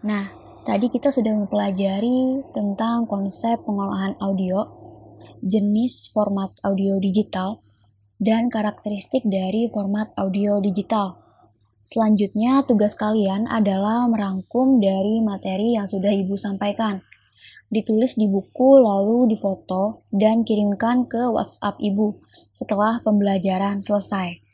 Nah, tadi kita sudah mempelajari tentang konsep pengolahan audio, jenis format audio digital, dan karakteristik dari format audio digital. Selanjutnya, tugas kalian adalah merangkum dari materi yang sudah Ibu sampaikan. Ditulis di buku, lalu difoto, dan kirimkan ke WhatsApp Ibu setelah pembelajaran selesai.